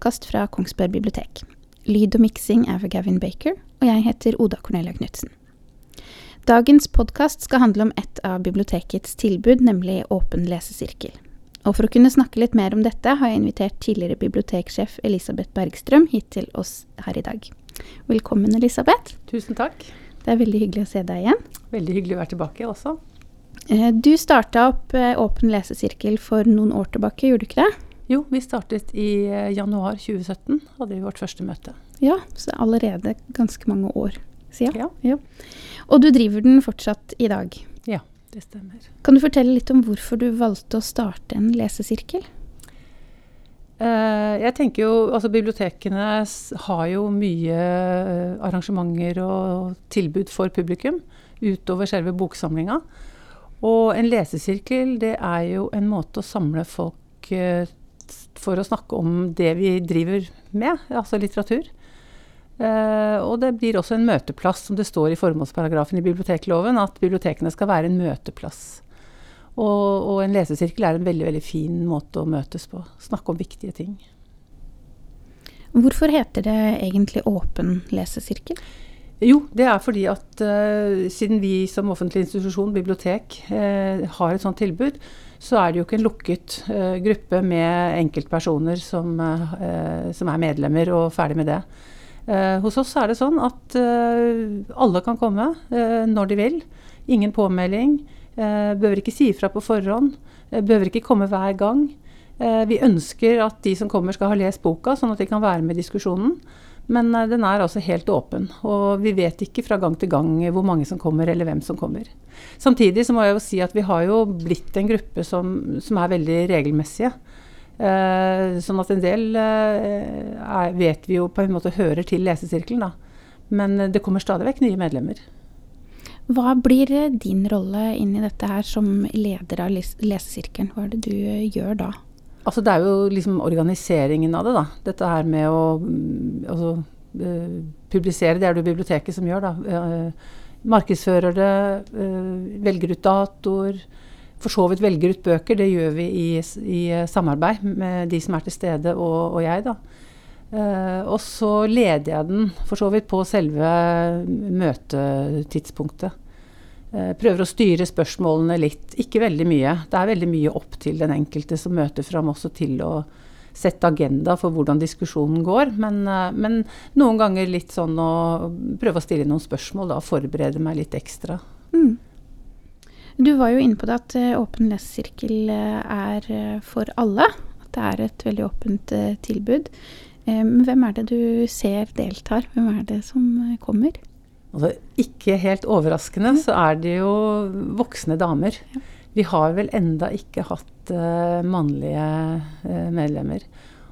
podkast fra Kongsberg bibliotek. Lyd og miksing er for Gavin Baker, og jeg heter Oda Cornelia Knutsen. Dagens podkast skal handle om et av bibliotekets tilbud, nemlig Åpen lesesirkel. Og for å kunne snakke litt mer om dette, har jeg invitert tidligere biblioteksjef Elisabeth Bergstrøm hit til oss her i dag. Velkommen, Elisabeth. Tusen takk. Det er veldig hyggelig å se deg igjen. Veldig hyggelig å være tilbake også. Eh, du starta opp eh, Åpen lesesirkel for noen år tilbake, gjorde du ikke det? Jo, vi startet i eh, januar 2017, hadde vi vårt første møte. Ja, så allerede ganske mange år siden. Ja. Ja. Og du driver den fortsatt i dag. Ja, det stemmer. Kan du fortelle litt om hvorfor du valgte å starte en lesesirkel? Eh, jeg tenker jo, altså Bibliotekene har jo mye eh, arrangementer og tilbud for publikum utover selve boksamlinga. Og en lesesirkel det er jo en måte å samle folk for å snakke om det vi driver med, altså litteratur. Uh, og det blir også en møteplass, som det står i formålsparagrafen i bibliotekloven, at bibliotekene skal være en møteplass. Og, og en lesesirkel er en veldig veldig fin måte å møtes på. Snakke om viktige ting. Hvorfor heter det egentlig Åpen lesesirkel? Jo, det er fordi at uh, siden vi som offentlig institusjon, bibliotek, uh, har et sånt tilbud, så er det jo ikke en lukket uh, gruppe med enkeltpersoner som, som er medlemmer og ferdig med det. Hos oss er det sånn at alle kan komme når de vil. Ingen påmelding. Eh, behøver ikke si ifra på forhånd. Eh, behøver ikke komme hver gang. Vi ønsker at de som kommer skal ha lest boka, sånn at de kan være med i diskusjonen. Men eh, den er altså helt åpen, og vi vet ikke fra gang til gang hvor mange som kommer, eller hvem som kommer. Samtidig så må jeg jo si at vi har jo blitt en gruppe som, som er veldig regelmessige. Eh, sånn at en del eh, vet vi jo på en måte hører til lesesirkelen, da. Men eh, det kommer stadig vekk nye medlemmer. Hva blir eh, din rolle inn i dette her som leder av les lesesirkelen? Hva er det du gjør da? Altså det er jo liksom organiseringen av det, da. Dette her med å mm, altså, uh, publisere, det er det jo biblioteket som gjør, da. Uh, markedsfører det, uh, velger ut datoer. For så vidt velger ut bøker, det gjør vi i, i eh, samarbeid med de som er til stede og, og jeg, da. Eh, og så leder jeg den for så vidt på selve møtetidspunktet. Eh, prøver å styre spørsmålene litt. Ikke veldig mye. Det er veldig mye opp til den enkelte som møter fram også til å sette agenda for hvordan diskusjonen går. Men, eh, men noen ganger litt sånn å prøve å stille noen spørsmål da, forberede meg litt ekstra. Mm. Du var jo inne på det at eh, Åpen lesesirkel er for alle. At det er et veldig åpent tilbud. Hvem er det du ser deltar? Hvem er det som kommer? Altså, ikke helt overraskende så er det jo voksne damer. Vi har vel enda ikke hatt uh, mannlige uh, medlemmer.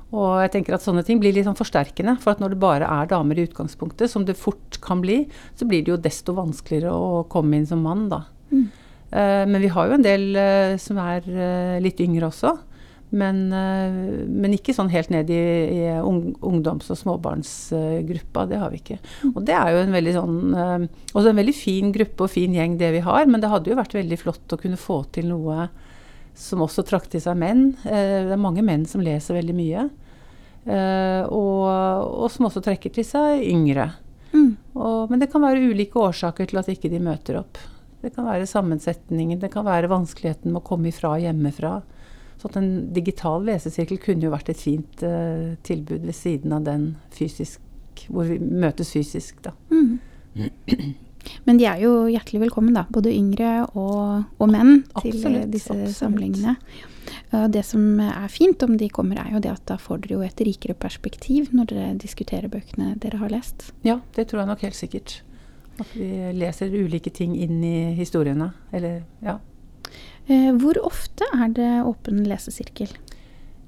Og jeg tenker at sånne ting blir litt sånn forsterkende. For at når det bare er damer i utgangspunktet, som det fort kan bli, så blir det jo desto vanskeligere å komme inn som mann, da. Mm. Uh, men vi har jo en del som er litt yngre også. Men, eh, men ikke sånn helt ned i, i ungdoms- og småbarnsgruppa. det har vi ikke. Og det er jo en veldig sånn eh, Også en veldig fin gruppe og fin gjeng det vi har. Men det hadde jo vært veldig flott å kunne få til noe som også trakk til seg menn. Eh, det er mange menn som leser veldig mye. Og, og som også trekker til seg yngre. Mm. Og, men det kan være ulike årsaker til at ikke de møter opp. Det kan være sammensetningen, det kan være vanskeligheten med å komme ifra hjemmefra. Så at en digital lesesirkel kunne jo vært et fint uh, tilbud ved siden av den fysisk, hvor vi møtes fysisk, da. Mm. Men de er jo hjertelig velkommen, da. Både yngre og, og menn til eh, Absolutt, disse absolutt. samlingene. Det som er fint om de kommer, er jo det at da får dere jo et rikere perspektiv når dere diskuterer bøkene dere har lest. Ja, det tror jeg nok helt sikkert. At vi leser ulike ting inn i historiene. Eller, ja. Eh, hvor ofte er det åpen lesesirkel?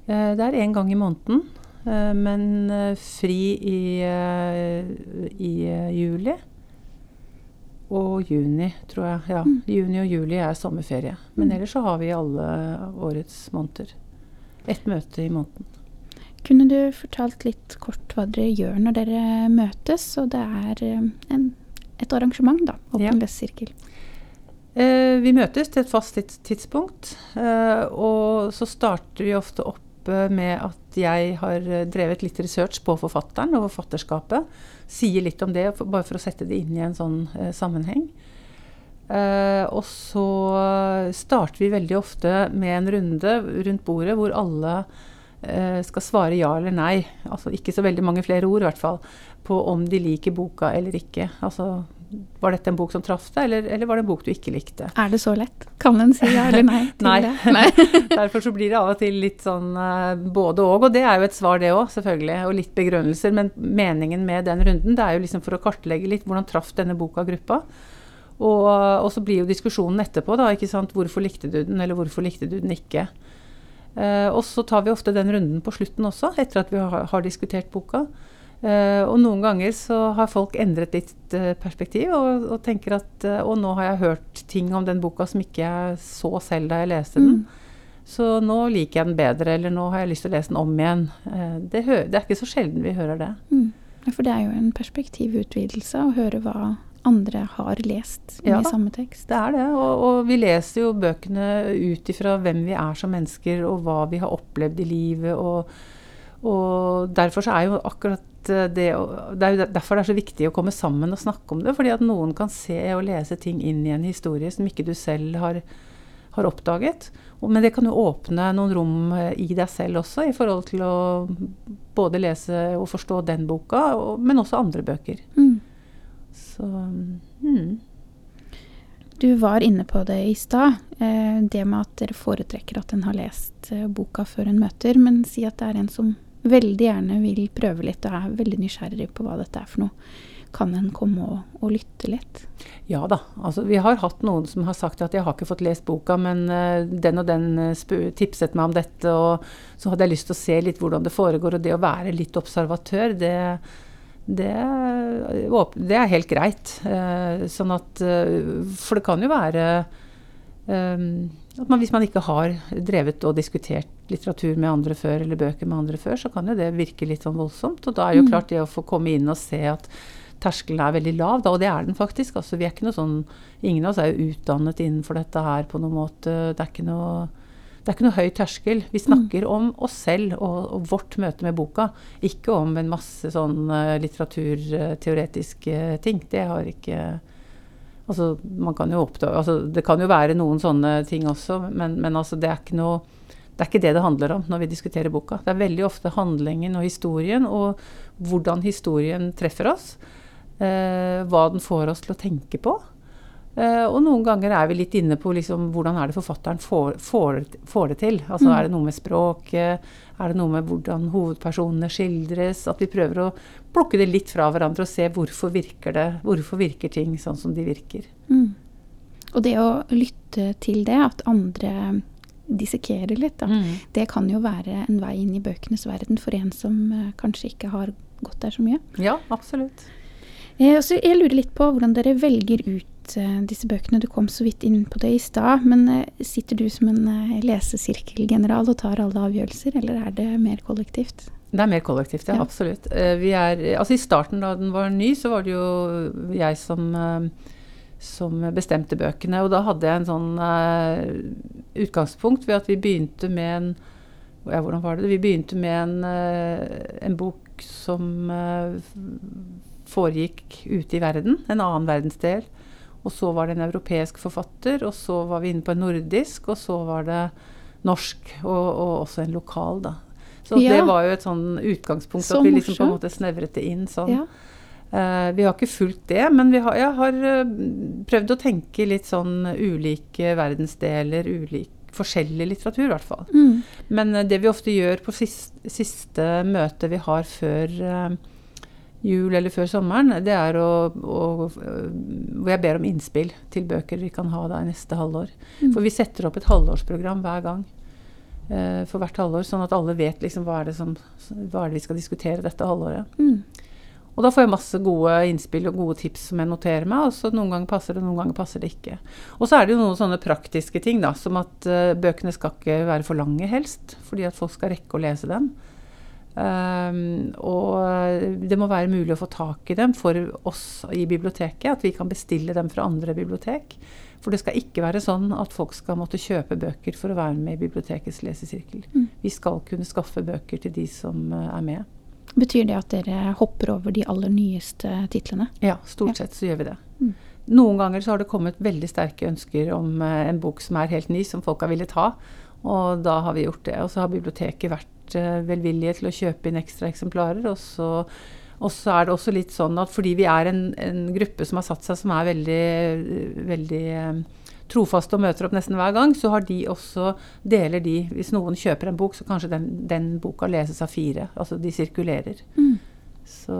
Eh, Det er én gang i måneden, eh, men fri i, i juli. Og juni, tror jeg. Ja, Mm. Juni og juli er sommerferie. Men Mm. ellers så har vi alle årets måneder. Ett møte i måneden. Kunne du fortalt litt kort hva dere gjør når dere møtes, og det er en, et arrangement, da. Åpen Ja. lesesirkel. Eh, vi møtes til et fast tidspunkt, eh, og så starter vi ofte opp eh, med at jeg har drevet litt research på forfatteren og forfatterskapet. Sier litt om det, bare for å sette det inn i en sånn sammenheng. Og så starter vi veldig ofte med en runde rundt bordet hvor alle skal svare ja eller nei. Altså ikke så veldig mange flere ord, i hvert fall. På om de liker boka eller ikke. Altså var dette en bok som traff deg, eller, eller, var det en bok du ikke likte? Er det så lett? Kan en si ja eller nei til nei. det? Nei. Derfor så blir det av og til litt sånn uh, både og. Og det er jo et svar, det òg, selvfølgelig. Og litt begrunnelser. Men meningen med den runden det er jo liksom for å kartlegge litt hvordan traff denne boka gruppa. Og, og, så blir jo diskusjonen etterpå, da. ikke sant? Hvorfor likte du den, eller hvorfor likte du den ikke? Uh, og så tar vi ofte den runden på slutten også, etter at vi har, har diskutert boka. Uh, og noen ganger så har folk endret litt uh, perspektiv og, og, tenker at uh, Og nå har jeg hørt ting om den boka som ikke jeg så selv da jeg leste den. Mm. Så nå liker jeg den bedre, eller nå har jeg lyst til å lese den om igjen. Det, det, er ikke så sjelden vi hører det. Mm. For det er jo en perspektivutvidelse å høre hva andre har lest ja, i samme tekst. Det er det. Og, og vi leser jo bøkene ut ifra hvem vi er som mennesker, og hva vi har opplevd i livet. og og derfor så er jo akkurat det, det er jo derfor det er så viktig å komme sammen og snakke om det. Fordi at noen kan se og lese ting inn i en historie som ikke du selv har, har oppdaget. Men det kan jo åpne noen rom eh, i deg selv også, i forhold til å både lese og forstå den boka, men også andre bøker. Mm. Så mm. Du var inne på det i stad, eh, det med at dere foretrekker at en har lest eh, boka før en møter. Men si at det er en som veldig gjerne vil prøve litt og er veldig nysgjerrig på hva dette er for noe, kan en komme og, og lytte litt? Ja da. Altså, vi har hatt noen som har sagt at jeg har ikke fått lest boka, men uh, den og den uh, tipset meg om dette, og så hadde jeg lyst til å se litt hvordan det foregår. Og det å være litt observatør, det, det, det er helt greit. Uh, sånn at For det kan jo være at man, hvis man ikke har drevet og diskutert litteratur med andre før, eller bøker med andre før, så kan jo det virke litt sånn voldsomt. Og da er jo mm. klart det å få komme inn og se at terskelen er veldig lav, da, og det er den faktisk. Altså, vi er ikke noe sånn, ingen av oss er jo utdannet innenfor dette her på noen måte. Det er ikke noe, det er ikke noe høy terskel. Vi mm. snakker mm. om oss selv og, og, vårt møte med boka, ikke om en masse sånn uh, litteraturteoretiske ting. Det har ikke Altså, man kan jo oppdage, altså, det kan jo være noen sånne ting også, men, men altså, det, er noe, det er ikke det det handler om når vi diskuterer boka. Det er veldig ofte handlingen og historien, og hvordan historien treffer oss. Eh, hva den får oss til å tenke på. Uh, og noen ganger er vi litt inne på liksom, hvordan er det forfatteren får, får, får det til. Altså mm. Er det noe med språket? Er det noe med hvordan hovedpersonene skildres? At vi prøver å plukke det litt fra hverandre og se hvorfor virker det, hvorfor virker ting sånn som de virker. Mm. Og det å lytte til det, at andre dissekerer litt, da, mm. det kan jo være en vei inn i bøkenes verden for en som uh, kanskje ikke har gått der så mye. Ja, absolutt. Eh, jeg lurer litt på hvordan dere velger ut uh, disse bøkene. Du kom så vidt inn på det i stad. Men uh, sitter du som en uh, lesesirkelgeneral og tar alle avgjørelser, eller er det mer kollektivt? Det er mer kollektivt, ja. ja. Absolutt. vi er, altså I starten da den var ny, så var det jo jeg som, som bestemte bøkene. Og da hadde jeg en sånn utgangspunkt ved at vi begynte med en ja, hvordan var det? Vi begynte med en, en bok som foregikk ute i verden. En annen verdensdel. Og så var det en europeisk forfatter, og så var vi inne på en nordisk, og så var det norsk, og, og også en lokal, da. Så ja. det var jo et sånn utgangspunkt så at vi liksom på en måte snevret det inn sånn. Ja. Uh, vi har ikke fulgt det, men har, jeg har uh, prøvd å tenke litt sånn ulike verdensdeler, ulik, forskjellig litteratur i hvert fall. Mm. Men uh, det vi ofte gjør på siste, siste møte vi har før jul eller før sommeren, det er å, å, Hvor jeg ber om innspill til bøker vi kan ha da i neste halvår. Mm. For vi setter opp et halvårsprogram hver gang. Eh, for hvert halvår, sånn at alle vet liksom hva er det, som, hva er det vi skal diskutere dette halvåret. Mm. Og da får jeg masse gode innspill og gode tips som jeg noterer meg. Og så noen ganger passer det, noen ganger passer det ikke. Og så er det jo noen sånne praktiske ting, da, som at uh, bøkene skal ikke være for lange, helst. Fordi at folk skal rekke å lese dem. Um, og det må være mulig å få tak i dem for oss i biblioteket. At vi kan bestille dem fra andre bibliotek. For det skal ikke være sånn at folk skal måtte kjøpe bøker for å være med i bibliotekets lesesirkel. Mm. Vi skal kunne skaffe bøker til de som eh, er med. Betyr det at dere hopper over de aller nyeste titlene? Ja, stort Ja. sett så gjør vi det. Mm. Noen ganger så har det kommet veldig sterke ønsker om eh, en bok som er helt ny, som folk har villet ha. Og da har vi gjort det. Og så har biblioteket vært eh, velvillige til å kjøpe inn ekstra eksemplarer. Og så, og så er det også litt sånn at fordi vi er en, en gruppe som har satt seg, som er veldig, veldig eh, trofaste og møter opp nesten hver gang, så har de også, deler de Hvis noen kjøper en bok, så kanskje den, den boka leses av fire. Altså de sirkulerer. Mm. Så,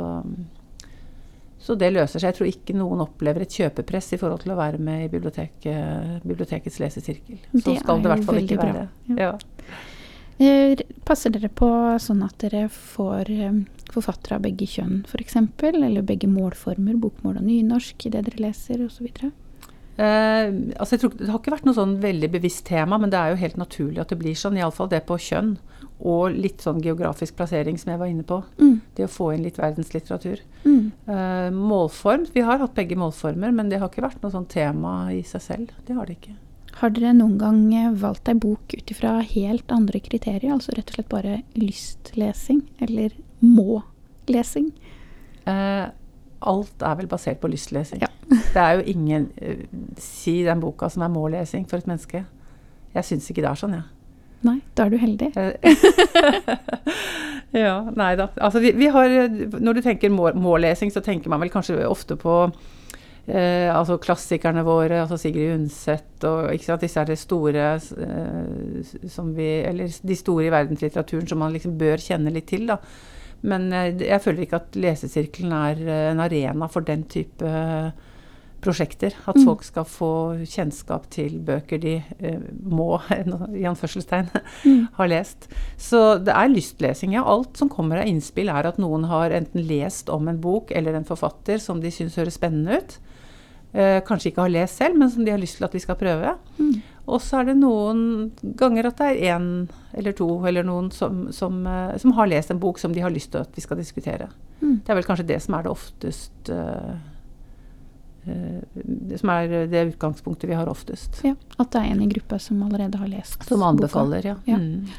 så det løser seg. Jeg tror ikke noen opplever et kjøpepress i forhold til å være med i biblioteket, bibliotekets lesesirkel. Så Det skal er det i hvert fall ikke være. bra. Ja. Eh, Passer dere på sånn at dere får eh, forfattere av begge kjønn f.eks., eller begge målformer, bokmål og nynorsk, i det dere leser osv.? Eh, altså jeg tror, det har ikke vært noe sånn veldig bevisst tema, men det er jo helt naturlig at det blir sånn. Iallfall det på kjønn. Og litt sånn geografisk plassering, som jeg var inne på. Mm. Det å få inn litt verdenslitteratur. Mm. Eh, målform Vi har hatt begge målformer, men det har ikke vært noe sånn tema i seg selv. Det har det ikke. Har dere noen gang eh, valgt ei bok ut ifra helt andre kriterier? Altså rett og slett bare lystlesing, eller må-lesing? Eh, alt er vel basert på lystlesing. Ja. det er jo ingen uh, Si den boka som er må-lesing for et menneske. Jeg syns ikke det er sånn, jeg. Nei, da er du heldig. ja, nei da. Altså vi, vi har Når du tenker må- må-lesing, så tenker man vel kanskje ofte på eh, altså klassikerne våre, altså Sigrid Undset og ikke sant, disse er det store eh, som vi Eller de store i verdenslitteraturen som man liksom bør kjenne litt til, da. Men jeg, jeg føler ikke at lesesirkelen er eh, en arena for den type eh, prosjekter. At Mm. folk skal få kjennskap til bøker de eh, må, i anførselstegn, Mm. har lest. Så det er lystlesing. Ja. Alt som kommer av innspill, er at noen har enten lest om en bok eller en forfatter som de syns høres spennende ut. Eh, kanskje ikke har lest selv, men som de har lyst til at vi skal prøve. Mm. Og så er det noen ganger at det er én eller to eller noen som, som, eh, som har lest en bok som de har lyst til at vi skal diskutere. Mm. Det er vel kanskje det som er det oftest eh, eh, som er det utgangspunktet vi har oftest. Ja, At det er en i gruppa som allerede har lest Som boka. anbefaler, ja. Ja. Mm.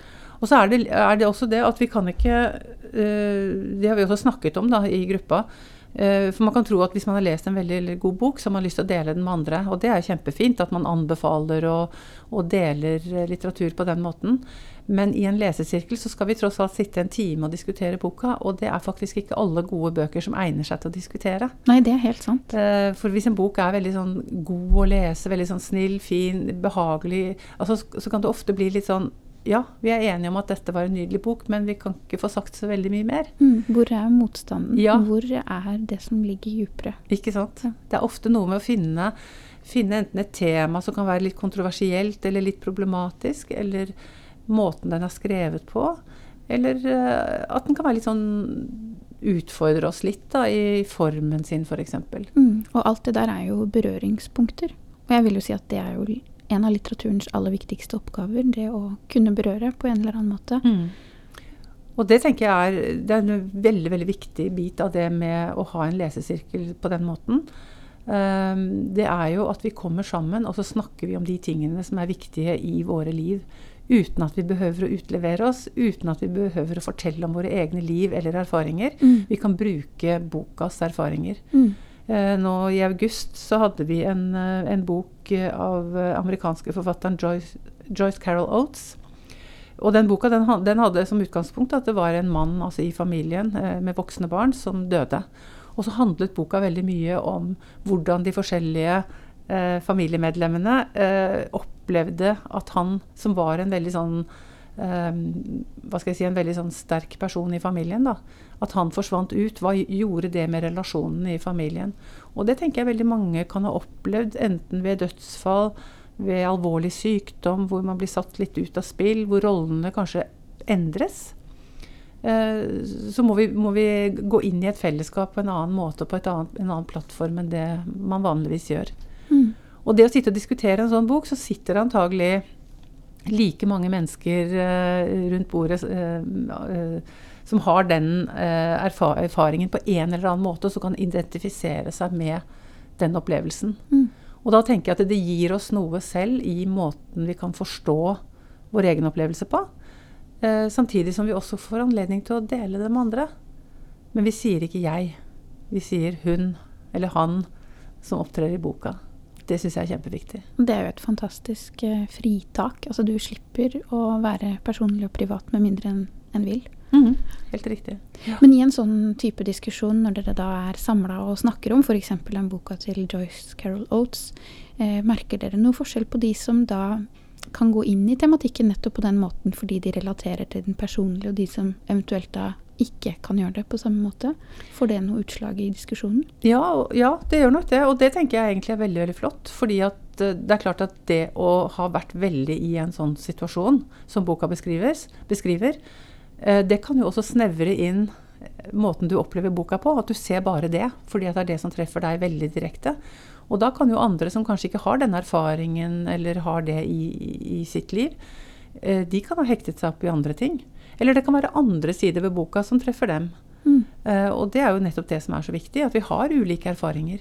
Og så er det, er det også det at vi kan ikke uh, Det har vi også snakket om da, i gruppa. Eh, for man kan tro at hvis man har lest en veldig god bok, så har man lyst til å dele den med andre. Og det er kjempefint at man anbefaler og, og deler eh, litteratur på den måten. Men i en lesesirkel så skal vi tross alt sitte en time og diskutere boka, og det er faktisk ikke alle gode bøker som egner seg til å diskutere. Nei, det er helt sant. Eh, For hvis en bok er veldig sånn god å lese, veldig sånn snill, fin, behagelig, altså, så kan det ofte bli litt sånn Ja, vi er enige om at dette var en nydelig bok, men vi kan ikke få sagt så veldig mye mer. Mm. Hvor er motstanden? Ja. Hvor er det som ligger djupere? Ikke sant? Ja. Det er ofte noe med å finne, finne enten et tema som kan være litt kontroversielt eller litt problematisk, eller måten den er skrevet på, eller eh, at den kan være litt sånn utfordre oss litt da, i formen sin, f.eks. Mm. Og alt det der er jo berøringspunkter. Og jeg vil jo si at det er jo en av litteraturens aller viktigste oppgaver. Det å kunne berøre på en eller annen måte. Og det tenker jeg er, det er en veldig veldig viktig bit av det med å ha en lesesirkel på den måten. Ehm, det er jo at vi kommer sammen, og så snakker vi om de tingene som er viktige i våre liv. Uten at vi behøver å utlevere oss, uten at vi behøver å fortelle om våre egne liv eller erfaringer. Mm. Vi kan bruke bokas erfaringer. Mm. Eh, nå i august så hadde vi en, eh, en bok eh, av amerikanske forfatteren Joyce, Joyce Carol Oates. Og den boka den, den hadde som utgangspunkt at det var en mann altså i familien med voksne barn som døde. Og så handlet boka veldig mye om hvordan de forskjellige eh, familiemedlemmene eh, opplevde at han, som var en veldig sånn eh, hva skal jeg si, en veldig sånn sterk person i familien, da, at han forsvant ut. Hva gjorde det med relasjonene i familien? Og det tenker jeg veldig mange kan ha opplevd, enten ved dødsfall, ved alvorlig sykdom, hvor man blir satt litt ut av spill, hvor rollene kanskje endres. Eh, så må vi, må vi gå inn i et fellesskap på en annen måte og på et annet, en annen plattform enn det man vanligvis gjør. Mm. Og det å sitte og diskutere en sånn bok, så sitter det antagelig like mange mennesker eh, rundt bordet eh, som har den eh, erfa erfaringen på en eller annen måte, og som kan identifisere seg med den opplevelsen. Mm. Og da tenker jeg at det gir oss noe selv i måten vi kan forstå vår egen opplevelse på. Eh, samtidig som vi også får anledning til å dele det med andre. Men vi sier ikke 'jeg'. Vi sier 'hun' eller 'han' som opptrer i boka. Det syns jeg er kjempeviktig. Det er jo et fantastisk eh, fritak. Altså du slipper å være personlig og privat med mindre enn en vil. Mm, helt riktig. Ja. Men i en sånn type diskusjon, når dere da er samla og snakker om f.eks. den boka til Joyce Carol Oates, eh, merker dere noe forskjell på de som da kan gå inn i tematikken nettopp på den måten fordi de relaterer til den personlige, og de som eventuelt da ikke kan gjøre det på samme måte? Får det noe utslag i diskusjonen? Ja, ja, det gjør nok det. Og det tenker jeg egentlig er veldig veldig flott. fordi at eh, det er klart at det å ha vært veldig i en sånn situasjon som boka beskriver, det kan jo også snevre inn eh, måten du opplever boka på. At du ser bare det, fordi det er det som treffer deg veldig direkte. Og da kan jo andre som kanskje ikke har den erfaringen eller har det i, i sitt liv, de kan ha hektet seg opp i andre ting. Eller det kan være andre sider ved boka som treffer dem. Mm. Og det er jo nettopp det som er så viktig, at vi har ulike erfaringer.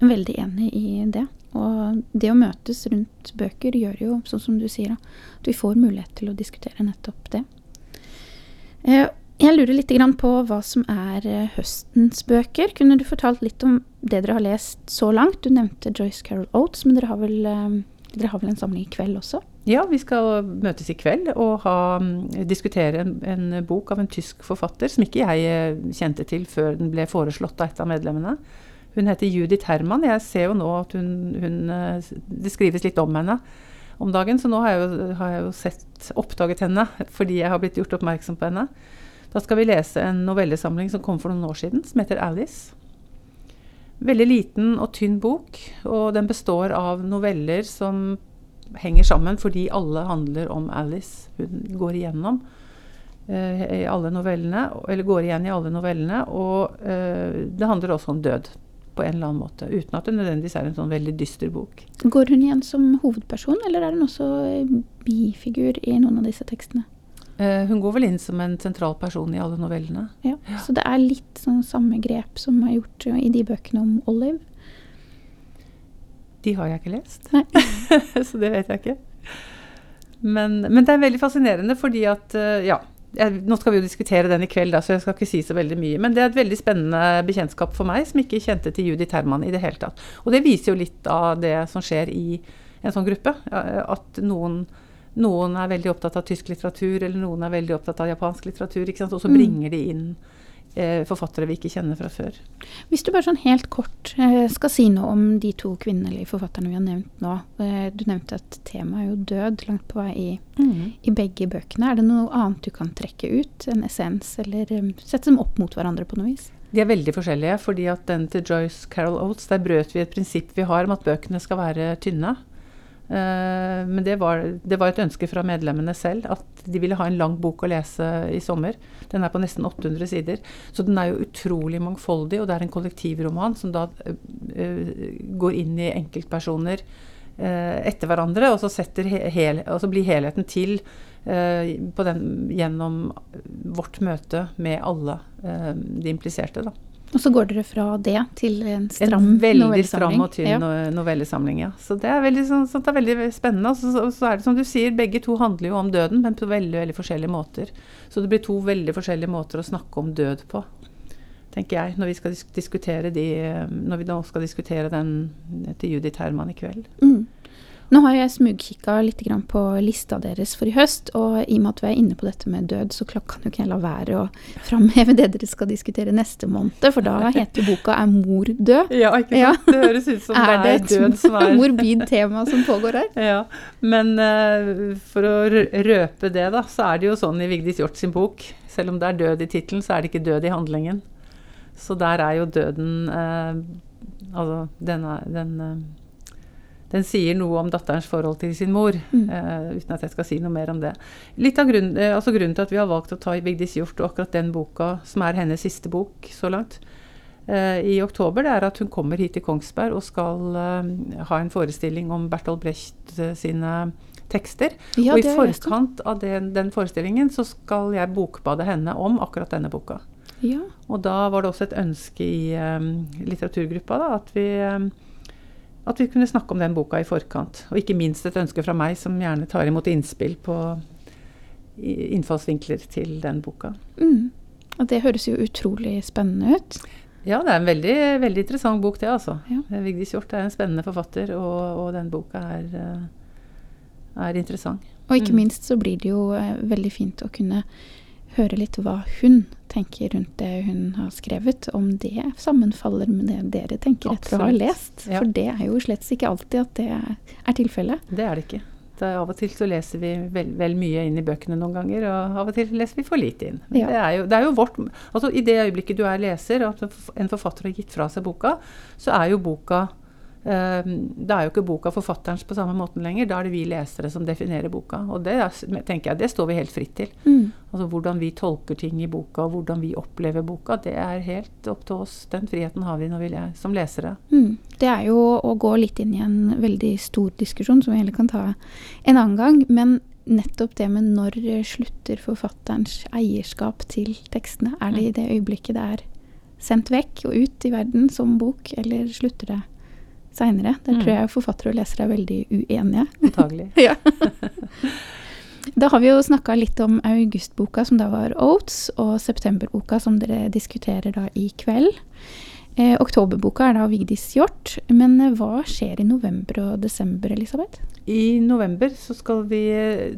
Veldig enig i det. Og det å møtes rundt bøker gjør jo, sånn som du sier, at vi får mulighet til å diskutere nettopp det. Uh, jeg lurer litt på hva som er eh, høstens bøker. Kunne du fortalt litt om det dere har lest så langt? Du nevnte Joyce Carol Oates, men dere har vel, dere har vel en samling i kveld også? Ja, vi skal møtes i kveld og ha, mm, diskutere en, en, bok av en tysk forfatter som ikke jeg eh, kjente til før den ble foreslått av et av medlemmene. Hun heter Judith Herman. Jeg ser jo nå at hun, hun, eh, det skrives litt om henne om dagen, så nå har jeg, jo, har jeg jo sett, oppdaget henne fordi jeg har blitt gjort oppmerksom på henne. Da skal vi lese en novellesamling som kom for noen år siden, som heter Alice. Veldig liten og tynn bok, og den består av noveller som henger sammen fordi alle handler om Alice. Hun går igjennom eh, i alle novellene, eller går igjen i alle novellene. Og eh, det handler også om død på en eller annen måte, uten at det nødvendigvis er en sånn veldig dyster bok. Går hun igjen som hovedperson, eller er hun også bifigur i noen av disse tekstene? Uh, hun går vel inn som en sentral person i alle novellene. Ja, ja. Så det er litt sånn samme grep som er gjort i de bøkene om Olive? De har jeg ikke lest, så det vet jeg ikke. Men, men, det er veldig fascinerende fordi at eh, Ja, jeg, nå skal vi jo diskutere den i kveld, da, så jeg skal ikke si så veldig mye. Men det er et veldig spennende bekjentskap for meg, som ikke kjente til Judith Herman i det hele tatt. Og det viser jo litt av det som skjer i en sånn gruppe. At noen, noen er veldig opptatt av tysk litteratur, eller noen er veldig opptatt av japansk litteratur. Og så mm. bringer de inn forfattere vi ikke kjenner fra før. Hvis du bare sånn helt kort eh, skal si noe om de to kvinnelige forfatterne vi har nevnt nå. Eh, du nevnte at temaet er jo død langt på vei i, mm. i, begge bøkene. Er det noe annet du kan trekke ut? En essens, eller sette dem opp mot hverandre på noe vis? De er veldig forskjellige, fordi at den til Joyce Carol Oates, der brøt vi et prinsipp vi har om at bøkene skal være tynne. Uh, men det var, det var, et ønske fra medlemmene selv at de ville ha en lang bok å lese i sommer. Den er på nesten 800 sider. Så den er jo utrolig mangfoldig, og det er en kollektivroman som da uh, går inn i enkeltpersoner uh, etter hverandre, og så, hel, og så, blir helheten til den, gjennom vårt møte med alle de impliserte. da. Og så går dere fra det til en stram novellesamling. en veldig stram og tynn ja. novellesamling. ja. Så det er veldig, sånn, det er veldig spennende. Og så, så, så, er det som du sier, begge to handler jo om døden, men på veldig, veldig forskjellige måter. Så det blir to veldig forskjellige måter å snakke om død på, tenker jeg, når vi skal diskutere de Når vi nå skal diskutere den til Judith Herman i kveld. Mm. Nå har jeg smugkikka litt på lista deres for i høst, og i og med at vi er inne på dette med død, så kan jo ikke jeg la være å framheve det dere skal diskutere neste måned, for da heter boka 'Er mor død'? Ja, ikke sant. Ja. Det høres ut som er det er død som er Er det et morbid tema som pågår her? Ja, men uh, for å røpe det, da, så er det jo sånn i Vigdis Hjorth sin bok, selv om det er død i tittelen, så er det ikke død i handlingen. Så der er jo døden uh, Altså, den, er, den uh, den sier noe om datterens forhold til sin mor, mm. uh, uten at jeg skal si noe mer om det. Litt av grunn, uh, altså Grunnen til at vi har valgt å ta i Vigdis Hjorth og akkurat den boka, som er hennes siste bok så langt, uh, i oktober, det er at hun kommer hit til Kongsberg og skal ha en forestilling om Bertolt Brecht sine tekster. Ja, og i forkant av den, den, forestillingen så skal jeg bokbade henne om akkurat denne boka. Ja. Og da var det også et ønske i um, litteraturgruppa da, at vi um, at vi kunne snakke om den boka i forkant. Og ikke minst et ønske fra meg, som gjerne tar imot innspill på innfallsvinkler til den boka. Mm. Og det høres jo utrolig spennende ut. Ja, det er en veldig, veldig interessant bok, det, altså. Ja. Vigdis Hjorth er en spennende forfatter, og, og den boka er, eh, er interessant. Og ikke Mm. minst så blir det jo eh, veldig fint å kunne høre litt hva hun tenker rundt det hun har skrevet, om det sammenfaller med det dere tenker etter å ha lest. Ja. For det er jo slett ikke alltid at det er tilfellet. Det er det ikke. Det av og til så leser vi vel, vel mye inn i bøkene noen ganger, og av og til leser vi for lite inn. Men Ja. Det, er jo, det er jo vårt Altså I det øyeblikket du er leser, og at en forfatter har gitt fra seg boka, så er jo boka Da er jo ikke boka forfatterens på samme måten lenger. Da er det vi lesere som definerer boka. Og det er, tenker jeg, det står vi helt fritt til. Mm. Altså Hvordan vi tolker ting i boka, og hvordan vi opplever boka, det er helt opp til oss. Den friheten har vi når vi le som lesere. Mm. Det er jo å gå litt inn i en veldig stor diskusjon, som vi heller kan ta en annen gang. Men nettopp det med når slutter forfatterens eierskap til tekstene? Er det i det øyeblikket det er sendt vekk og ut i verden som bok, eller slutter det seinere? Der Mm. tror jeg forfattere og lesere er veldig uenige. Antagelig. Ja. Da har vi jo snakka litt om augustboka, som da var Oats, og septemberboka, som dere diskuterer da i kveld. Eh, oktoberboka er da Vigdis Hjorth. Men eh, hva skjer i november og desember, Elisabeth? I november så skal vi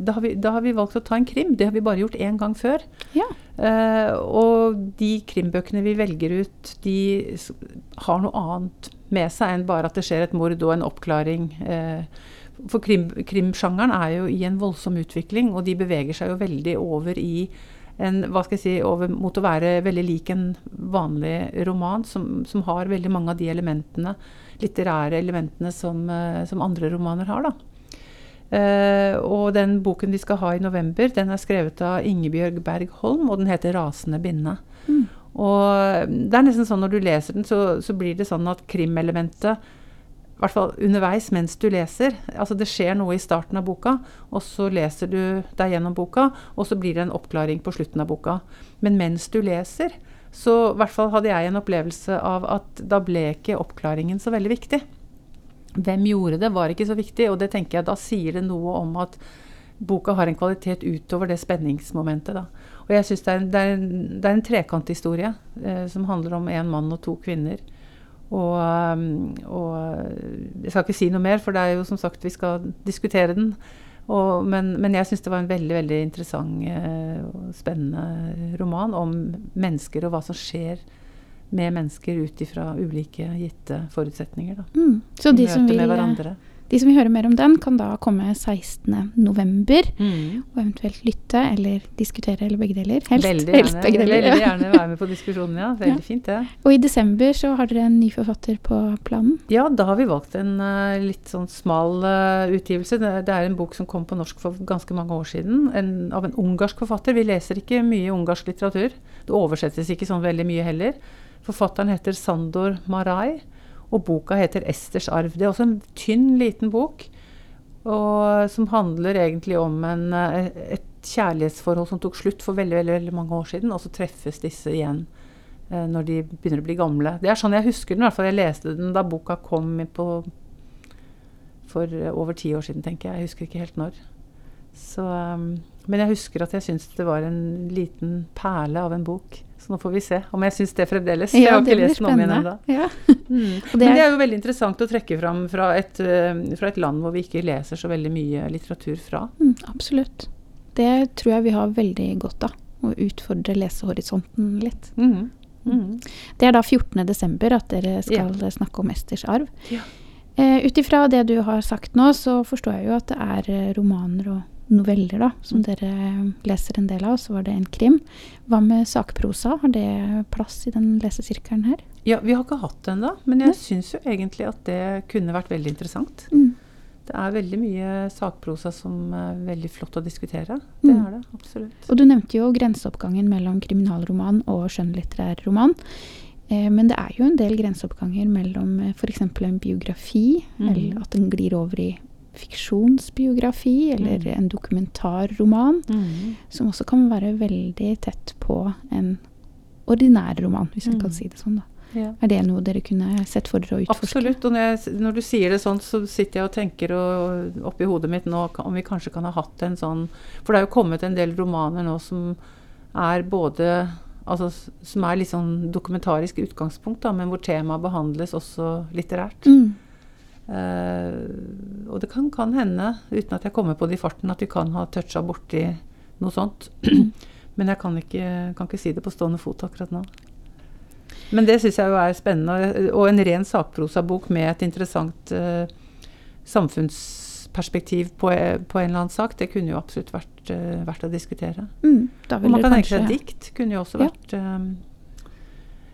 da, har vi da har vi valgt å ta en krim. Det har vi bare gjort én gang før. Ja. Eh, og de krimbøkene vi velger ut, de har noe annet med seg enn bare at det skjer et mord og en oppklaring. Eh, for krim, krimsjangeren er jo i en voldsom utvikling, og de beveger seg jo veldig over i en, hva skal jeg si, over mot å være veldig lik en vanlig roman, som, som har veldig mange av de elementene, litterære elementene som, eh, som andre romaner har. da. Eh, og den boken vi skal ha i november, den er skrevet av Ingebjørg Berg Holm, og den heter 'Rasende binde'. Mm. Og det er nesten sånn når du leser den, så, så blir det sånn at krimelementet i hvert fall underveis mens du leser. Altså det skjer noe i starten av boka, og så leser du deg gjennom boka, og så blir det en oppklaring på slutten av boka. Men mens du leser, så i hvert fall hadde jeg en opplevelse av at da ble ikke oppklaringen så veldig viktig. Hvem gjorde det, var ikke så viktig, og det tenker jeg da sier det noe om at boka har en kvalitet utover det spenningsmomentet. Da. Og jeg syns det, det, det er en trekanthistorie eh, som handler om en mann og to kvinner. Og, um, og jeg skal ikke si noe mer, for det er jo som sagt vi skal diskutere den. Og, men, men jeg syns det var en veldig veldig interessant eh, og spennende roman om mennesker og hva som skjer med mennesker ut ifra ulike gitte forutsetninger. Da. Mm. Så de som, vil, med eh. De som vil høre mer om den, kan da komme 16. november. Mm. Og eventuelt lytte eller diskutere, eller begge deler. Helst, Veldig helst gjerne, begge deler. veldig gjerne være med på diskusjonen, ja. Veldig Ja. fint, det. Og i desember så har dere en ny forfatter på planen. Ja, da har vi valgt en uh, litt sånn smal uh, utgivelse. Det, det er en bok som kom på norsk for ganske mange år siden, en, av en ungarsk forfatter. Vi leser ikke mye ungarsk litteratur. Det oversettes ikke sånn veldig mye heller. Forfatteren heter Sandor Marai, og boka heter 'Esters arv'. Det er også en tynn, liten bok, og som handler egentlig om en, eh, et kjærlighetsforhold som tok slutt for veldig, veldig, veldig mange år siden, og så treffes disse igjen eh, når de begynner å bli gamle. Det er sånn jeg husker den. i hvert fall Jeg leste den da boka kom på for eh, over ti år siden, tenker jeg. Jeg husker ikke helt når. Så, um, men jeg husker at jeg syns det var en liten perle av en bok. Så nå får vi se om jeg syns det fremdeles. jeg har ikke lest den om igjen ennå. Ja. Mm. Men det er- jo veldig interessant å trekke fram fra et, eh, fra et land hvor vi ikke leser så veldig mye litteratur fra. Mm, absolutt. Det tror jeg vi har veldig godt av. Å utfordre lesehorisonten litt. Mm. Mhm. Det er da 14. desember at dere skal snakke om Esters arv. Ja. Eh, Ut ifra det du har sagt nå, så forstår jeg jo at det er eh, romaner og noveller da, som dere leser en del av. Så var det en krim. Hva med sakprosa? Har det plass i den lesesirkelen her? Ja, vi har ikke hatt det ennå, men jeg syns jo egentlig at det kunne vært veldig interessant. Mm. Det er veldig mye sakprosa som er veldig flott å diskutere. Det Mm. er det, absolutt. Og du nevnte jo grenseoppgangen mellom kriminalroman og skjønnlitterær roman. Eh, men det er jo en del grenseoppganger mellom eh, f.eks. en biografi, mm. eller at den glir over i fiksjonsbiografi, eller mm. en dokumentarroman, mm. som også kan være veldig tett på en ordinær roman, hvis jeg Mhm. kan si det sånn. da. Ja. Er det noe dere kunne sett for dere å utforske? Absolutt. Og når, jeg, når, du sier det sånn, så sitter jeg og tenker og, oppi hodet mitt nå om vi kanskje kan ha hatt en sånn For det er jo kommet en del romaner nå som er både Altså som er litt sånn dokumentarisk utgangspunkt, da, men hvor temaet behandles også litterært. Mm. Uh, og det kan, kan, hende, uten at jeg kommer på det i farten, at vi kan ha toucha borti noe sånt. Men jeg kan ikke, kan ikke, si det på stående fot akkurat nå. Men det syns jeg jo er spennende. Og en ren sakprosabok med et interessant uh, samfunnsperspektiv på, på, en eller annen sak, det kunne jo absolutt vært, uh, verdt å diskutere. Mm, og man kan tenke seg dikt. kunne jo også vært ja.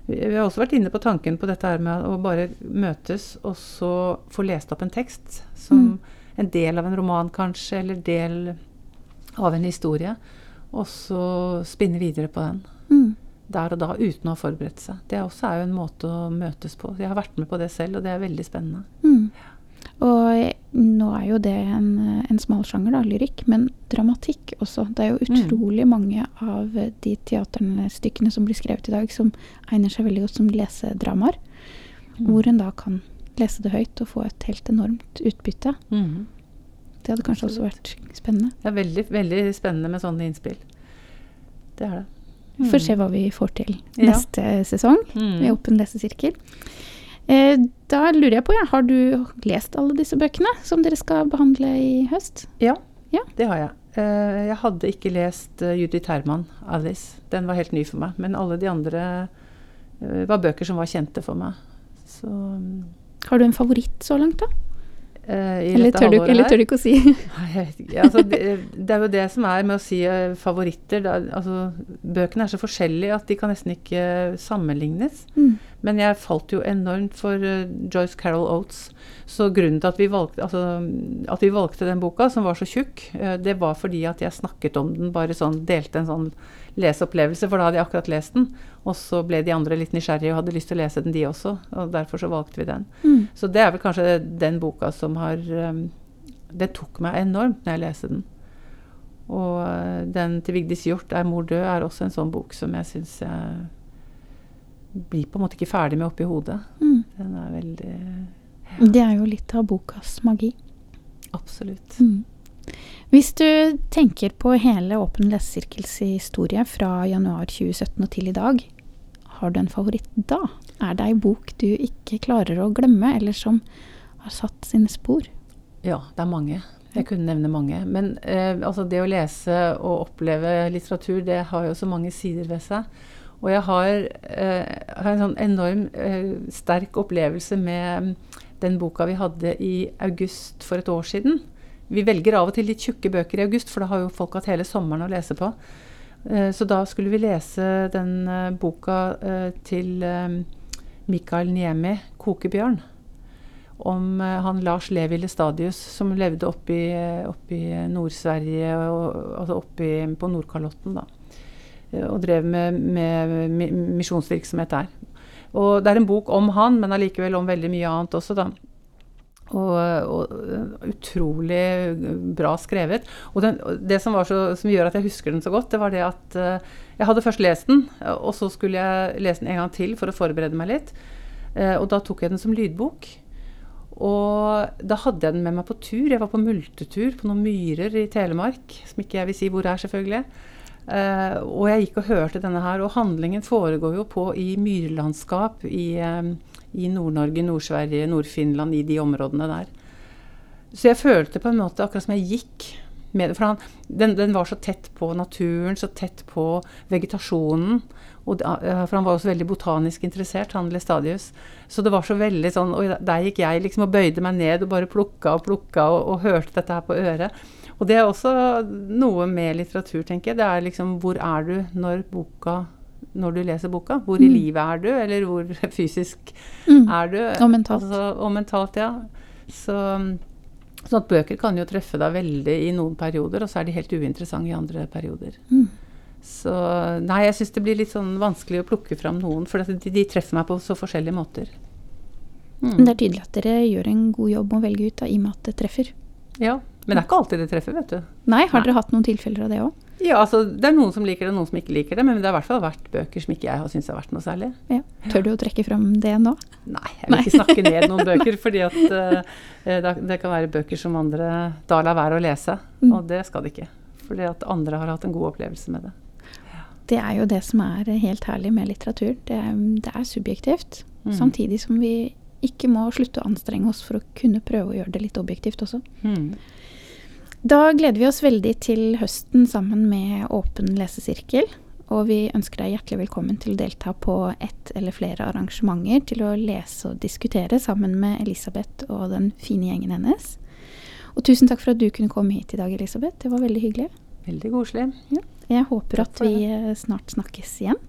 Vi har også vært inne på tanken på dette her med å bare møtes og så få lest opp en tekst som mm. en del av en roman, kanskje, eller del av en historie. Og så spinne videre på den. Mm. Der og da, uten å ha forberedt seg. Det også er jo en måte å møtes på. Jeg har vært med på det selv, og det er veldig spennende. Mm. Og nå er jo det en, en smal sjanger, da, lyrikk, men dramatikk også. Det er jo mm. utrolig mm. mange av de teaterstykkene som blir skrevet i dag, som egner seg veldig godt som lesedramaer. Mm. Hvor en da kan lese det høyt og få et helt enormt utbytte. Mm. Det hadde kanskje også vært spennende. Det er veldig, veldig spennende med sånne innspill. Det er det. Vi får se hva vi får til neste ja. sesong mm. med Åpen lesesirkel. Eh, da lurer jeg på, ja, har du lest alle disse bøkene som dere skal behandle i høst? Ja, ja. det har jeg. Eh, jeg hadde ikke lest uh, Judith Herman, 'Alice'. Den var helt ny for meg. Men alle de andre var bøker som var kjente for meg. Så um, Har du en favoritt så langt, da? Uh, eller, tør du, eller, tør du, ikke å si? altså, det, det, er jo det som er med å si uh, favoritter. Da, altså, bøkene er så forskjellige at de kan nesten ikke sammenlignes. Mm. Men jeg falt jo enormt for uh, Joyce Carol Oates. Så grunnen til at vi, valgte, altså, at vi valgte den boka, som var så tjukk, uh, det var fordi at jeg snakket om den, bare sånn, delte en sånn leseopplevelse, for da hadde jeg akkurat lest den. Og så ble de andre litt nysgjerrige og hadde lyst til å lese den, de også. Og derfor så valgte vi den. Mm. Så det er vel kanskje den boka som har um, Det tok meg enormt når jeg leste den. Og uh, den til Vigdis Hjorth, 'Er mor død', er også en sånn bok som jeg syns jeg blir på en måte ikke ferdig med oppi hodet. Mm. Den er veldig ja. Det er jo litt av bokas magi. Absolutt. Mm. Hvis du tenker på hele Åpen lesesirkels historie fra januar 2017 og til i dag, har du en favoritt da? Er det ei bok du ikke klarer å glemme, eller som har satt sine spor? Ja, det er mange. Jeg kunne nevne mange. Men eh, altså det å lese og oppleve litteratur, det har jo så mange sider ved seg. Og jeg har, eh, har en sånn enorm eh, sterk opplevelse med den boka vi hadde i august for et år siden. Vi velger av og til litt tjukke bøker i august, for da har jo folk hatt hele sommeren å lese på. Eh, så da skulle vi lese den eh, boka eh, til Mikael Niemi, 'Kokebjørn'. Om han Lars Levi Lestadius som levde oppe i, Nord-Sverige, altså oppe på Nordkalotten. da og drev med, med misjonsvirksomhet der. Og det er en bok om han, men allikevel om veldig mye annet også, da. Og, og utrolig bra skrevet. Og den, det som, så, som, gjør at jeg husker den så godt, det var det at uh, jeg hadde først lest den, og så skulle jeg lese den en gang til for å forberede meg litt. Uh, og da tok jeg den som lydbok. Og da hadde jeg den med meg på tur. Jeg var på multetur på noen myrer i Telemark, som ikke jeg vil si hvor er, selvfølgelig. Uh, og jeg gikk og hørte denne her, og handlingen foregår jo på i myrlandskap i, um, i Nord-Norge, Nord-Sverige, Nord-Finland, i de områdene der. Så jeg følte på en måte akkurat som jeg gikk med det. For han, den, den, var så tett på naturen, så tett på vegetasjonen. Og for han var også veldig botanisk interessert, han Lestadius. Så det var så veldig sånn Og der gikk jeg liksom og bøyde meg ned og bare plukka og plukka og, og hørte dette her på øret. Og det er også noe med litteratur, tenker jeg. Det er liksom hvor er du når boka når du leser boka. Hvor mm. i livet er du, eller hvor fysisk mm. er du? Og mentalt. Altså, og mentalt, ja. Så, så at bøker kan jo treffe deg veldig i noen perioder, og så er de helt uinteressante i andre perioder. Mm. Så nei, jeg syns det blir litt sånn vanskelig å plukke fram noen, for de, de treffer meg på så forskjellige måter. Men Det er tydelig at dere gjør en god jobb med å velge ut, da, i og med at det treffer. Ja, men det er ikke alltid det treffer, vet du. Nei, har Nei. dere hatt noen tilfeller av det òg? Ja, altså det er noen som liker det, noen som ikke liker det. Men det har i hvert fall vært bøker som ikke jeg har syntes har vært noe særlig. Ja. Tør du å trekke frem det nå? Nei, jeg vil ikke snakke ned noen bøker. fordi at uh, det kan være bøker som andre da lar være å lese. Mm. Og det skal det ikke. Fordi at andre har hatt en god opplevelse med det. Det er jo det som er helt herlig med litteratur. Det er, det er subjektivt. Mm. Samtidig som vi ikke må slutte å anstrenge oss for å kunne prøve å gjøre det litt objektivt også. Mm. Da gleder vi oss veldig til høsten sammen med Åpen lesesirkel. Og vi ønsker deg hjertelig velkommen til å delta på ett eller flere arrangementer til å lese og diskutere sammen med Elisabeth og den fine gjengen hennes. Og tusen takk for at du kunne komme hit i dag, Elisabeth. Det var veldig hyggelig. Veldig koselig. Ja. Jeg håper at vi eh, snart snakkes igjen.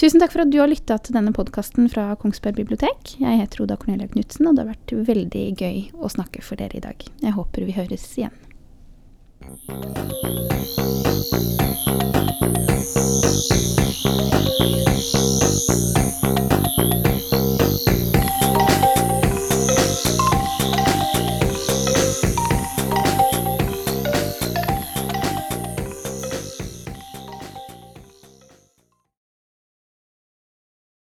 Tusen takk for at du har lytta til denne podkasten fra Kongsberg bibliotek. Jeg heter Oda Cornelia Knutsen, og det har vært veldig gøy å snakke for dere i dag. Jeg håper vi høres igjen.